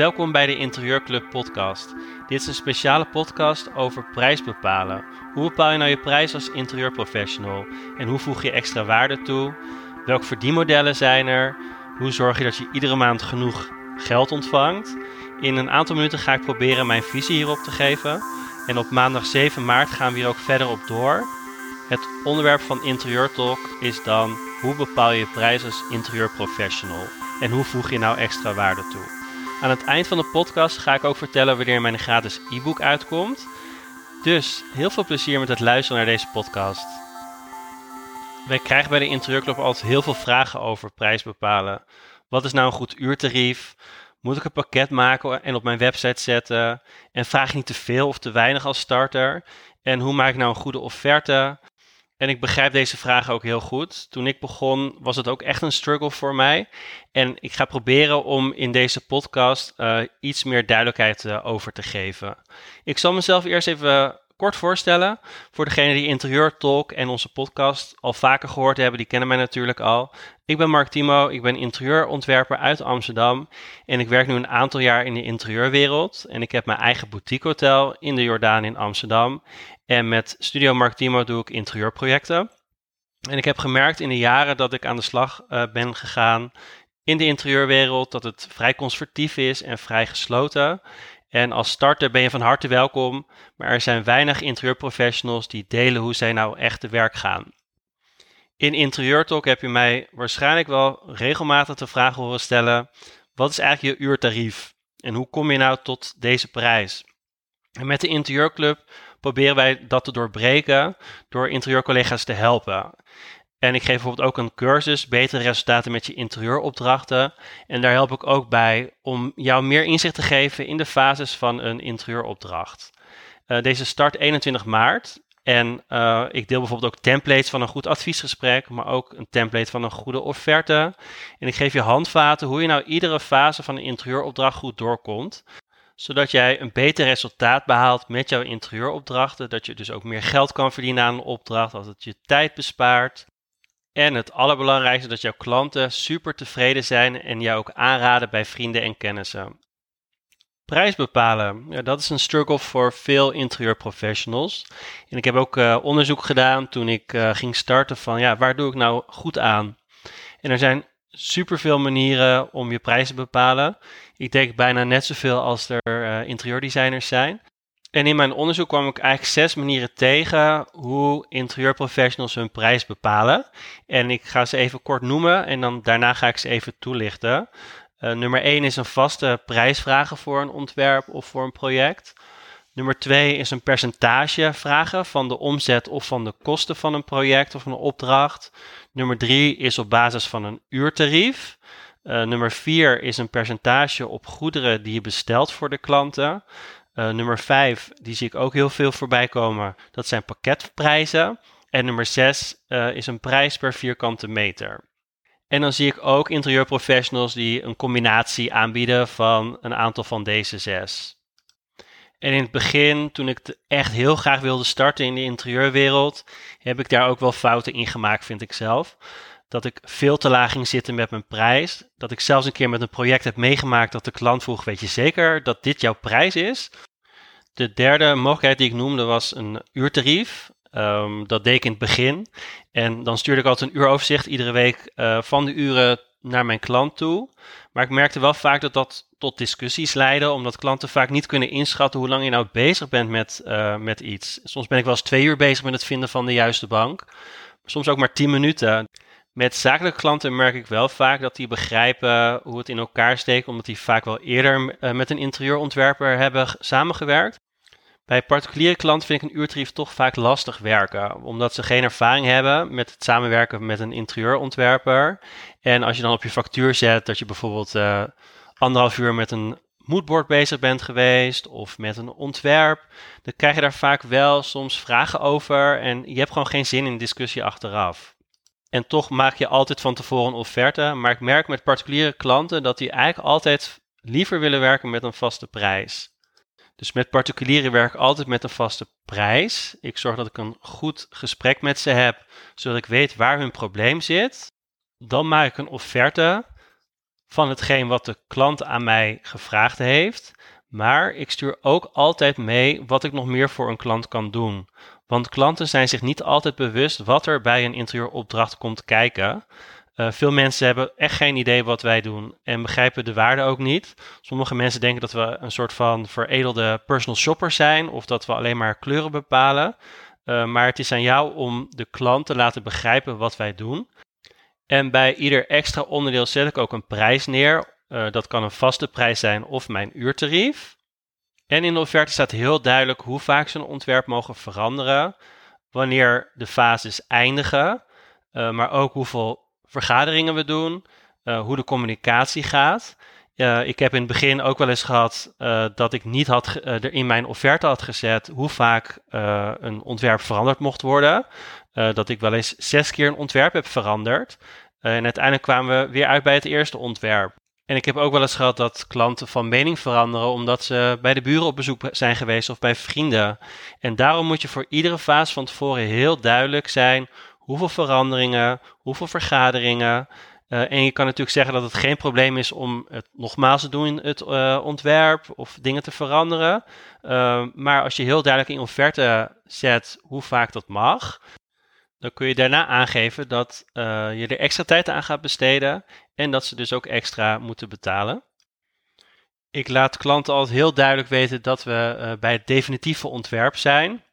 Welkom bij de Interieurclub podcast. Dit is een speciale podcast over prijs bepalen. Hoe bepaal je nou je prijs als interieurprofessional? En hoe voeg je extra waarde toe? Welke verdienmodellen zijn er? Hoe zorg je dat je iedere maand genoeg geld ontvangt? In een aantal minuten ga ik proberen mijn visie hierop te geven. En op maandag 7 maart gaan we hier ook verder op door. Het onderwerp van Interieur Talk is dan hoe bepaal je je prijs als interieurprofessional? En hoe voeg je nou extra waarde toe? Aan het eind van de podcast ga ik ook vertellen wanneer mijn gratis e-book uitkomt. Dus heel veel plezier met het luisteren naar deze podcast. Wij krijgen bij de Interieurclub altijd heel veel vragen over prijs bepalen. Wat is nou een goed uurtarief? Moet ik een pakket maken en op mijn website zetten? En vraag niet te veel of te weinig als starter? En hoe maak ik nou een goede offerte? En ik begrijp deze vragen ook heel goed. Toen ik begon was het ook echt een struggle voor mij. En ik ga proberen om in deze podcast uh, iets meer duidelijkheid uh, over te geven. Ik zal mezelf eerst even kort voorstellen. Voor degenen die Interieur Talk en onze podcast al vaker gehoord hebben, die kennen mij natuurlijk al. Ik ben Mark Timo, ik ben interieurontwerper uit Amsterdam en ik werk nu een aantal jaar in de interieurwereld. En ik heb mijn eigen boutique hotel in de Jordaan in Amsterdam. En met Studio Mark Timo doe ik interieurprojecten. En ik heb gemerkt in de jaren dat ik aan de slag uh, ben gegaan in de interieurwereld dat het vrij conservatief is en vrij gesloten. En als starter ben je van harte welkom, maar er zijn weinig interieurprofessionals die delen hoe zij nou echt te werk gaan. In Interieur Talk heb je mij waarschijnlijk wel regelmatig de vraag horen stellen: wat is eigenlijk je uurtarief? En hoe kom je nou tot deze prijs? En met de Interieurclub proberen wij dat te doorbreken door interieurcollega's te helpen. En ik geef bijvoorbeeld ook een cursus, betere resultaten met je interieuropdrachten. En daar help ik ook bij om jou meer inzicht te geven in de fases van een interieuropdracht. Uh, deze start 21 maart. En uh, ik deel bijvoorbeeld ook templates van een goed adviesgesprek, maar ook een template van een goede offerte. En ik geef je handvaten hoe je nou iedere fase van een interieuropdracht goed doorkomt zodat jij een beter resultaat behaalt met jouw interieuropdrachten. Dat je dus ook meer geld kan verdienen aan een opdracht, dat het je tijd bespaart. En het allerbelangrijkste, dat jouw klanten super tevreden zijn en jou ook aanraden bij vrienden en kennissen. Prijs bepalen, ja, dat is een struggle voor veel interieurprofessionals. En ik heb ook uh, onderzoek gedaan toen ik uh, ging starten van ja, waar doe ik nou goed aan? En er zijn superveel manieren om je prijs te bepalen. Ik denk bijna net zoveel als er uh, interieurdesigners zijn. En in mijn onderzoek kwam ik eigenlijk zes manieren tegen hoe interieurprofessionals hun prijs bepalen. En ik ga ze even kort noemen en dan daarna ga ik ze even toelichten. Uh, nummer 1 is een vaste prijs vragen voor een ontwerp of voor een project. Nummer 2 is een percentage vragen van de omzet of van de kosten van een project of een opdracht. Nummer 3 is op basis van een uurtarief. Uh, nummer 4 is een percentage op goederen die je bestelt voor de klanten. Uh, nummer 5, die zie ik ook heel veel voorbij komen. Dat zijn pakketprijzen. En nummer 6 uh, eh, is een prijs per vierkante meter. En dan zie ik ook interieurprofessionals die een combinatie aanbieden van een aantal van deze zes. En in het begin, toen ik echt heel graag wilde starten in de interieurwereld, heb ik daar ook wel fouten in gemaakt, vind ik zelf. Dat ik veel te laag ging zitten met mijn prijs. Dat ik zelfs een keer met een project heb meegemaakt dat de klant vroeg: Weet je zeker dat dit jouw prijs is? De derde mogelijkheid die ik noemde was een uurtarief. Um, dat deed ik in het begin. En dan stuurde ik altijd een uuroverzicht iedere week uh, van de uren naar mijn klant toe. Maar ik merkte wel vaak dat dat tot discussies leidde, omdat klanten vaak niet kunnen inschatten hoe lang je nou bezig bent met, uh, met iets. Soms ben ik wel eens twee uur bezig met het vinden van de juiste bank, soms ook maar tien minuten. Met zakelijke klanten merk ik wel vaak dat die begrijpen hoe het in elkaar steekt, omdat die vaak wel eerder uh, met een interieurontwerper hebben samengewerkt. Bij particuliere klanten vind ik een uurtarief toch vaak lastig werken, omdat ze geen ervaring hebben met het samenwerken met een interieurontwerper. En als je dan op je factuur zet dat je bijvoorbeeld uh, anderhalf uur met een moodboard bezig bent geweest of met een ontwerp, dan krijg je daar vaak wel soms vragen over en je hebt gewoon geen zin in discussie achteraf. En toch maak je altijd van tevoren offerte, maar ik merk met particuliere klanten dat die eigenlijk altijd liever willen werken met een vaste prijs. Dus met particulieren werk ik altijd met een vaste prijs. Ik zorg dat ik een goed gesprek met ze heb, zodat ik weet waar hun probleem zit. Dan maak ik een offerte van hetgeen wat de klant aan mij gevraagd heeft. Maar ik stuur ook altijd mee wat ik nog meer voor een klant kan doen. Want klanten zijn zich niet altijd bewust wat er bij een interieuropdracht komt kijken. Uh, veel mensen hebben echt geen idee wat wij doen en begrijpen de waarde ook niet. Sommige mensen denken dat we een soort van veredelde personal shopper zijn of dat we alleen maar kleuren bepalen. Uh, maar het is aan jou om de klant te laten begrijpen wat wij doen. En bij ieder extra onderdeel zet ik ook een prijs neer. Uh, dat kan een vaste prijs zijn of mijn uurtarief. En in de offerte staat heel duidelijk hoe vaak ze een ontwerp mogen veranderen, wanneer de fases eindigen, uh, maar ook hoeveel vergaderingen we doen, uh, hoe de communicatie gaat. Uh, ik heb in het begin ook wel eens gehad dat ik niet had er in mijn offerte had gezet hoe vaak een ontwerp veranderd mocht worden. dat ik wel eens zes keer een ontwerp heb veranderd. en uiteindelijk kwamen we weer uit bij het eerste ontwerp. En ik heb ook wel eens gehad dat klanten van mening veranderen omdat ze bij de buren op bezoek zijn geweest of bij vrienden. En daarom moet je voor iedere fase van tevoren heel duidelijk zijn hoeveel veranderingen, hoeveel vergaderingen. Uh, en je kan natuurlijk zeggen dat het geen probleem is om het nogmaals te doen het uh, ontwerp of dingen te veranderen. Uh, maar als je heel duidelijk in offerte zet hoe vaak dat mag, dan kun je daarna aangeven dat je er extra tijd aan gaat besteden en dat ze dus ook extra moeten betalen. Ik laat klanten altijd heel duidelijk weten dat we uh, bij het definitieve ontwerp zijn.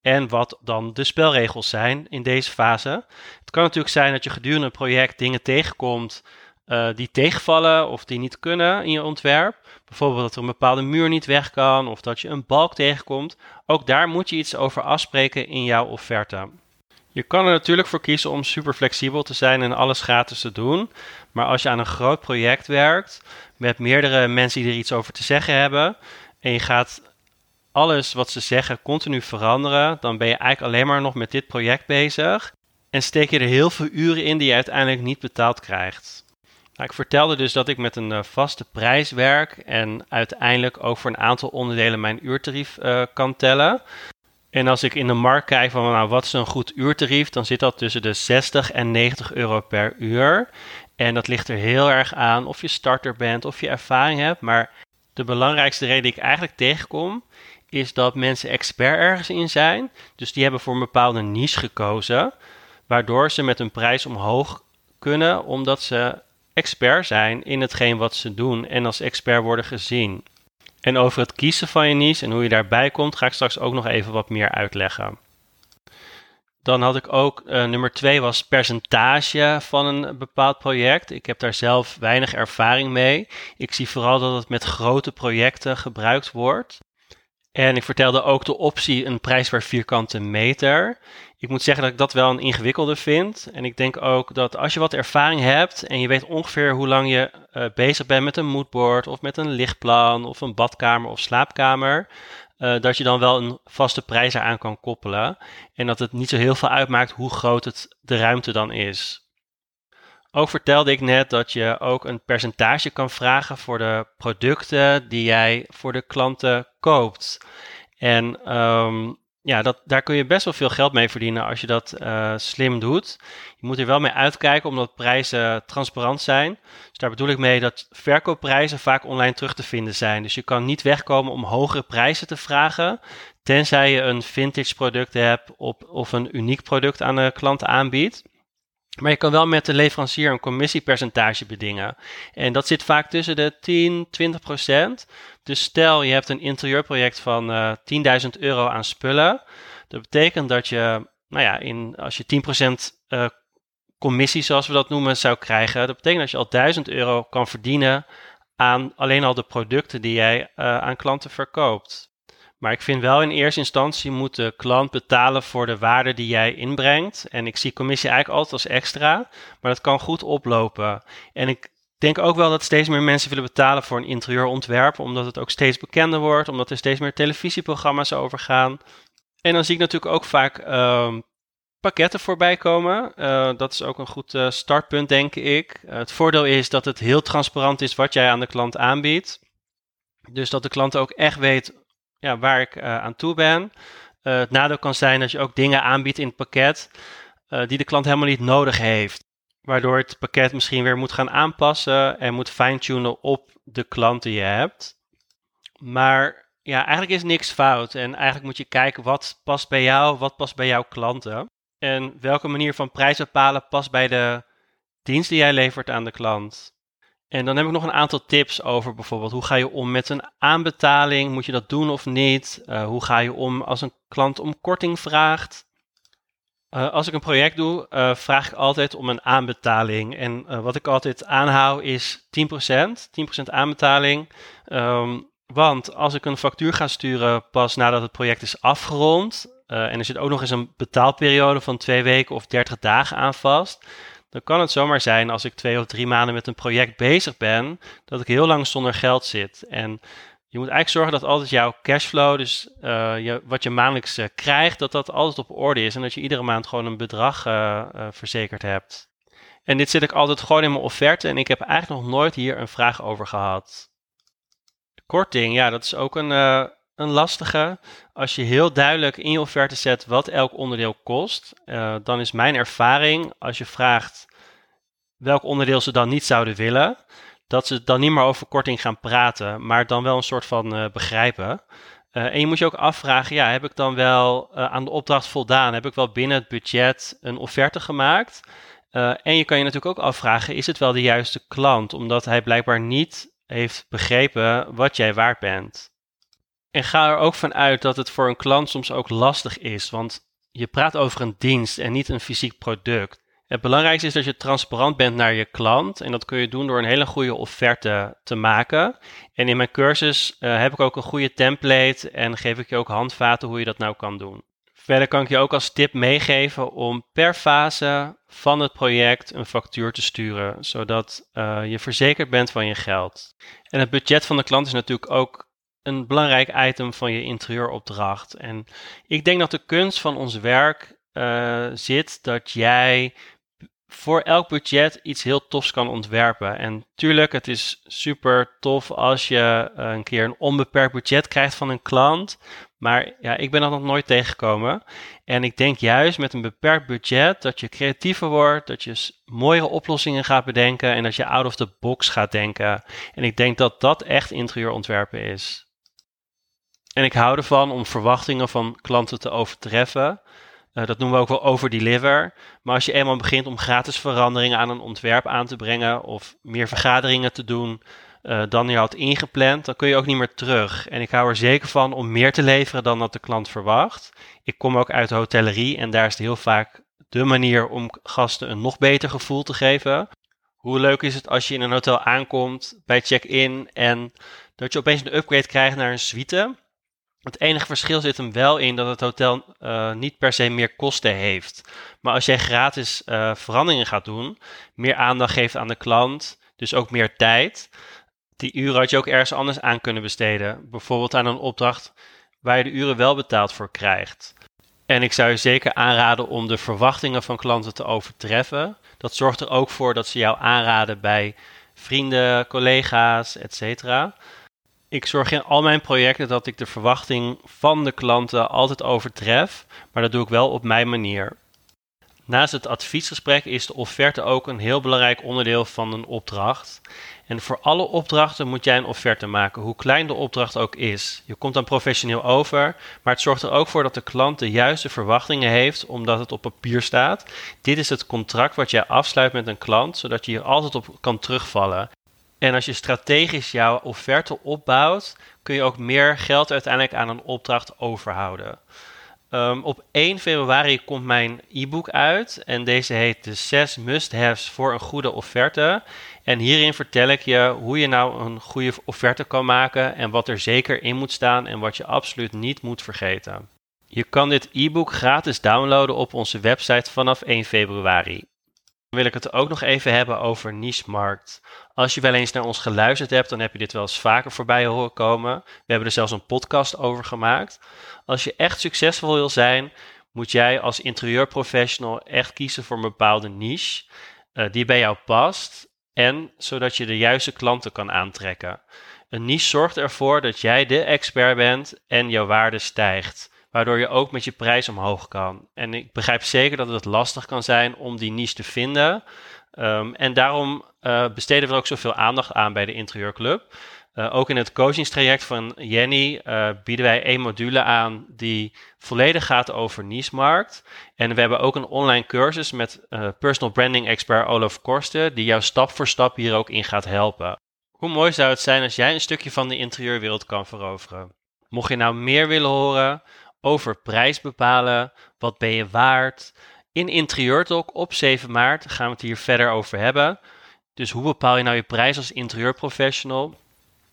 En wat dan de spelregels zijn in deze fase. Het kan natuurlijk zijn dat je gedurende een project dingen tegenkomt uh, die tegenvallen of die niet kunnen in je ontwerp. Bijvoorbeeld dat er een bepaalde muur niet weg kan of dat je een balk tegenkomt. Ook daar moet je iets over afspreken in jouw offerte. Je kan er natuurlijk voor kiezen om super flexibel te zijn en alles gratis te doen. Maar als je aan een groot project werkt, met meerdere mensen die er iets over te zeggen hebben, en je gaat alles wat ze zeggen continu veranderen, dan ben je eigenlijk alleen maar nog met dit project bezig. En steek je er heel veel uren in die je uiteindelijk niet betaald krijgt. Nou, ik vertelde dus dat ik met een uh, vaste prijs werk en uiteindelijk ook voor een aantal onderdelen mijn uurtarief uh, kan tellen. En als ik in de markt kijk van nou, wat is een goed uurtarief, dan zit dat tussen de 60 en 90 euro per uur. En dat ligt er heel erg aan of je starter bent of je ervaring hebt. Maar de belangrijkste reden die ik eigenlijk tegenkom, is dat mensen expert ergens in zijn. Dus die hebben voor een bepaalde niche gekozen, waardoor ze met een prijs omhoog kunnen, omdat ze expert zijn in hetgeen wat ze doen en als expert worden gezien. En over het kiezen van je niche en hoe je daarbij komt, ga ik straks ook nog even wat meer uitleggen. Dan had ik ook, uh, nummer twee was percentage van een bepaald project. Ik heb daar zelf weinig ervaring mee. Ik zie vooral dat het met grote projecten gebruikt wordt. En ik vertelde ook de optie een prijs per vierkante meter. Ik moet zeggen dat ik dat wel een ingewikkelde vind. En ik denk ook dat als je wat ervaring hebt en je weet ongeveer hoe lang je uh, bezig bent met een moodboard of met een lichtplan of een badkamer of slaapkamer, uh, dat je dan wel een vaste prijs eraan kan koppelen. En dat het niet zo heel veel uitmaakt hoe groot het, de ruimte dan is. Ook vertelde ik net dat je ook een percentage kan vragen voor de producten die jij voor de klanten koopt. En um, ja, dat, daar kun je best wel veel geld mee verdienen als je dat uh, slim doet. Je moet er wel mee uitkijken omdat prijzen transparant zijn. Dus daar bedoel ik mee dat verkoopprijzen vaak online terug te vinden zijn. Dus je kan niet wegkomen om hogere prijzen te vragen, tenzij je een vintage product hebt op, of een uniek product aan de klant aanbiedt. Maar je kan wel met de leverancier een commissiepercentage bedingen. En dat zit vaak tussen de 10, 20 procent. Dus stel je hebt een interieurproject van uh, eh, 10.000 euro aan spullen. Dat betekent dat je, nou ja, in, als je 10 procent uh, commissie, zoals we dat noemen, zou krijgen. Dat betekent dat je al 1000 euro kan verdienen aan alleen al de producten die jij uh, aan klanten verkoopt. Maar ik vind wel in eerste instantie moet de klant betalen voor de waarde die jij inbrengt. En ik zie commissie eigenlijk altijd als extra, maar dat kan goed oplopen. En ik denk ook wel dat steeds meer mensen willen betalen voor een interieurontwerp, omdat het ook steeds bekender wordt, omdat er steeds meer televisieprogramma's over gaan. En dan zie ik natuurlijk ook vaak uh, pakketten voorbij komen. Uh, dat is ook een goed uh, startpunt, denk ik. Uh, het voordeel is dat het heel transparant is wat jij aan de klant aanbiedt. Dus dat de klant ook echt weet ja, waar ik aan toe ben. Het nadeel kan zijn dat je ook dingen aanbiedt in het pakket die de klant helemaal niet nodig heeft. Waardoor het pakket misschien weer moet gaan aanpassen en moet fine-tunen op de klant die je hebt. Maar ja, eigenlijk is niks fout en eigenlijk moet je kijken wat past bij jou, wat past bij jouw klanten en welke manier van prijs bepalen past bij de dienst die jij levert aan de klant. En dan heb ik nog een aantal tips over bijvoorbeeld hoe ga je om met een aanbetaling? Moet je dat doen of niet? Uh, hoe ga je om als een klant om korting vraagt? Uh, als ik een project doe, uh, vraag ik altijd om een aanbetaling. En wat ik altijd aanhoud is 10%, 10% aanbetaling. Um, want als ik een factuur ga sturen pas nadat het project is afgerond, en er zit ook nog eens een betaalperiode van twee weken of 30 dagen aan vast, dan kan het zomaar zijn als ik twee of drie maanden met een project bezig ben, dat ik heel lang zonder geld zit. En je moet eigenlijk zorgen dat altijd jouw cashflow, dus uh, je, wat je maandelijks uh, krijgt, dat dat altijd op orde is en dat je iedere maand gewoon een bedrag uh, verzekerd hebt. En dit zit ik altijd gewoon in mijn offerte en ik heb eigenlijk nog nooit hier een vraag over gehad. Korting, ja, dat is ook een, een lastige. Als je heel duidelijk in je offerte zet wat elk onderdeel kost, dan is mijn ervaring, als je vraagt welk onderdeel ze dan niet zouden willen, dat ze dan niet meer over korting gaan praten, maar dan wel een soort van uh, begrijpen. Uh, en je moet je ook afvragen, ja, heb ik dan wel aan de opdracht voldaan? Heb ik wel binnen het budget een offerte gemaakt? en je kan je natuurlijk ook afvragen, is het wel de juiste klant? Omdat hij blijkbaar niet heeft begrepen wat jij waard bent. En ga er ook van uit dat het voor een klant soms ook lastig is, want je praat over een dienst en niet een fysiek product. Het belangrijkste is dat je transparant bent naar je klant en dat kun je doen door een hele goede offerte te maken. En in mijn cursus uh, heb ik ook een goede template en geef ik je ook handvaten hoe je dat nou kan doen. Verder kan ik je ook als tip meegeven om per fase van het project een factuur te sturen, zodat uh, je verzekerd bent van je geld. En het budget van de klant is natuurlijk ook een belangrijk item van je interieuropdracht. En ik denk dat de kunst van ons werk uh, zit dat jij voor elk budget iets heel tofs kan ontwerpen. En tuurlijk, het is super tof als je uh, een keer een onbeperkt budget krijgt van een klant. Maar ja, ik ben dat nog nooit tegengekomen. En ik denk juist met een beperkt budget dat je creatiever wordt, dat je mooiere oplossingen gaat bedenken en dat je out of the box gaat denken. En ik denk dat dat echt interieurontwerpen is. En ik hou ervan om verwachtingen van klanten te overtreffen. Uh, dat noemen we ook wel overdeliver. Maar als je eenmaal begint om gratis veranderingen aan een ontwerp aan te brengen of meer vergaderingen te doen uh, dan je had ingepland, dan kun je ook niet meer terug. En ik hou er zeker van om meer te leveren dan dat de klant verwacht. Ik kom ook uit de hotellerie en daar is het heel vaak de manier om gasten een nog beter gevoel te geven. Hoe leuk is het als je in een hotel aankomt bij check-in en dat je opeens een upgrade krijgt naar een suite? Het enige verschil zit hem wel in dat het hotel uh, niet per se meer kosten heeft. Maar als jij gratis uh, veranderingen gaat doen, meer aandacht geeft aan de klant, dus ook meer tijd, die uren had je ook ergens anders aan kunnen besteden. Bijvoorbeeld aan een opdracht waar je de uren wel betaald voor krijgt. En ik zou je zeker aanraden om de verwachtingen van klanten te overtreffen. Dat zorgt er ook voor dat ze jou aanraden bij vrienden, collega's, etc ik zorg in al mijn projecten dat ik de verwachting van de klanten altijd overtref, maar dat doe ik wel op mijn manier. Naast het adviesgesprek is de offerte ook een heel belangrijk onderdeel van een opdracht. En voor alle opdrachten moet jij een offerte maken, hoe klein de opdracht ook is. Je komt dan professioneel over, maar het zorgt er ook voor dat de klant de juiste verwachtingen heeft, omdat het op papier staat. Dit is het contract wat jij afsluit met een klant, zodat je hier altijd op kan terugvallen. En als je strategisch jouw offerte opbouwt, kun je ook meer geld uiteindelijk aan een opdracht overhouden. Um, op 1 februari komt mijn e-book uit en deze heet de 6 must-haves voor een goede offerte. En hierin vertel ik je hoe je nou een goede offerte kan maken en wat er zeker in moet staan en wat je absoluut niet moet vergeten. Je kan dit e-book gratis downloaden op onze website vanaf 1 februari. Wil ik het ook nog even hebben over niche-markt. Als je wel eens naar ons geluisterd hebt, dan heb je dit wel eens vaker voorbij horen komen. We hebben er zelfs een podcast over gemaakt. Als je echt succesvol wil zijn, moet jij als interieurprofessional echt kiezen voor een bepaalde niche uh, die bij jou past en zodat je de juiste klanten kan aantrekken. Een niche zorgt ervoor dat jij de expert bent en jouw waarde stijgt waardoor je ook met je prijs omhoog kan. En ik begrijp zeker dat het lastig kan zijn om die niche te vinden. Ehm, en daarom uh, besteden we ook zoveel aandacht aan bij de Interieurclub. Uh, ook in het coachingstraject van Jenny uh, bieden wij één module aan die volledig gaat over niche-markt. En we hebben ook een online cursus met personal branding expert Olaf Korsten, die jou stap voor stap hier ook in gaat helpen. Hoe mooi zou het zijn als jij een stukje van de interieurwereld kan veroveren? Mocht je nou meer willen horen over prijs bepalen, wat ben je waard? In Interieurtalk op 7 maart gaan we het hier verder over hebben. Dus hoe bepaal je nou je prijs als interieurprofessional?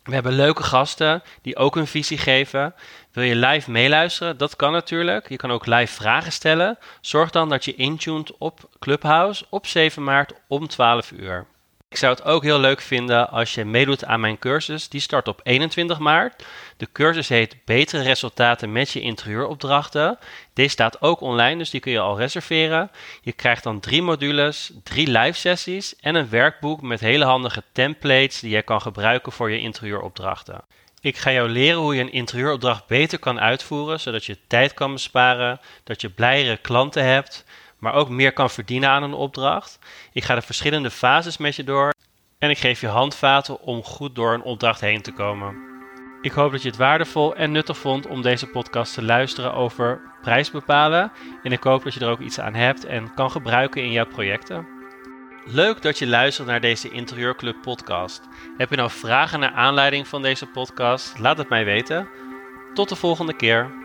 We hebben leuke gasten die ook een visie geven. Wil je live meeluisteren? Dat kan natuurlijk. Je kan ook live vragen stellen. Zorg dan dat je intuned op Clubhouse op 7 maart om 12 uur. Ik zou het ook heel leuk vinden als je meedoet aan mijn cursus. Die start op 21 maart. De cursus heet Betere resultaten met je interieuropdrachten. Deze staat ook online, dus die kun je al reserveren. Je krijgt dan drie modules, drie live sessies en een werkboek met hele handige templates die je kan gebruiken voor je interieuropdrachten. Ik ga jou leren hoe je een interieuropdracht beter kan uitvoeren, zodat je tijd kan besparen, dat je blijere klanten hebt maar ook meer kan verdienen aan een opdracht. Ik ga de verschillende fases met je door en ik geef je handvaten om goed door een opdracht heen te komen. Ik hoop dat je het waardevol en nuttig vond om deze podcast te luisteren over prijs bepalen. En ik hoop dat je er ook iets aan hebt en kan gebruiken in jouw projecten. Leuk dat je luistert naar deze Interieurclub podcast. Heb je nou vragen naar aanleiding van deze podcast? Laat het mij weten. Tot de volgende keer.